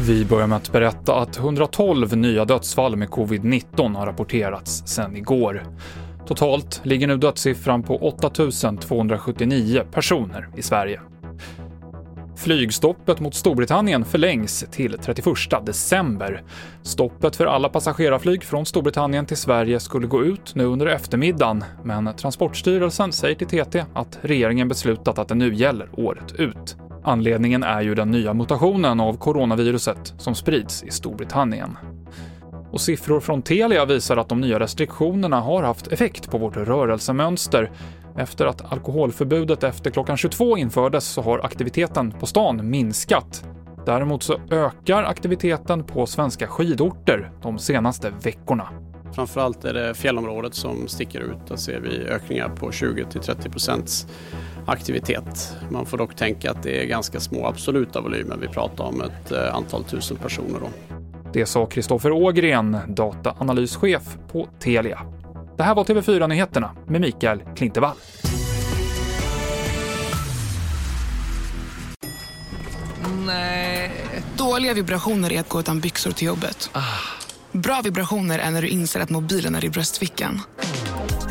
Vi börjar med att berätta att 112 nya dödsfall med covid-19 har rapporterats sedan igår. Totalt ligger nu dödssiffran på 8 279 personer i Sverige. Flygstoppet mot Storbritannien förlängs till 31 december. Stoppet för alla passagerarflyg från Storbritannien till Sverige skulle gå ut nu under eftermiddagen, men Transportstyrelsen säger till TT att regeringen beslutat att det nu gäller året ut. Anledningen är ju den nya mutationen av coronaviruset som sprids i Storbritannien. Och siffror från Telia visar att de nya restriktionerna har haft effekt på vårt rörelsemönster. Efter att alkoholförbudet efter klockan 22 infördes så har aktiviteten på stan minskat. Däremot så ökar aktiviteten på svenska skidorter de senaste veckorna. Framförallt är det fjällområdet som sticker ut. Där ser vi ökningar på 20 till 30 procents aktivitet. Man får dock tänka att det är ganska små absoluta volymer. Vi pratar om ett eh, antal tusen personer. Då. Det sa Kristoffer Ågren, dataanalyschef på Telia. Det här var TV4-nyheterna med Mikael Klintevall. Nej. Dåliga vibrationer är att gå utan byxor till jobbet. Ah. Bra vibrationer är när du inser att mobilen är i bröstfickan.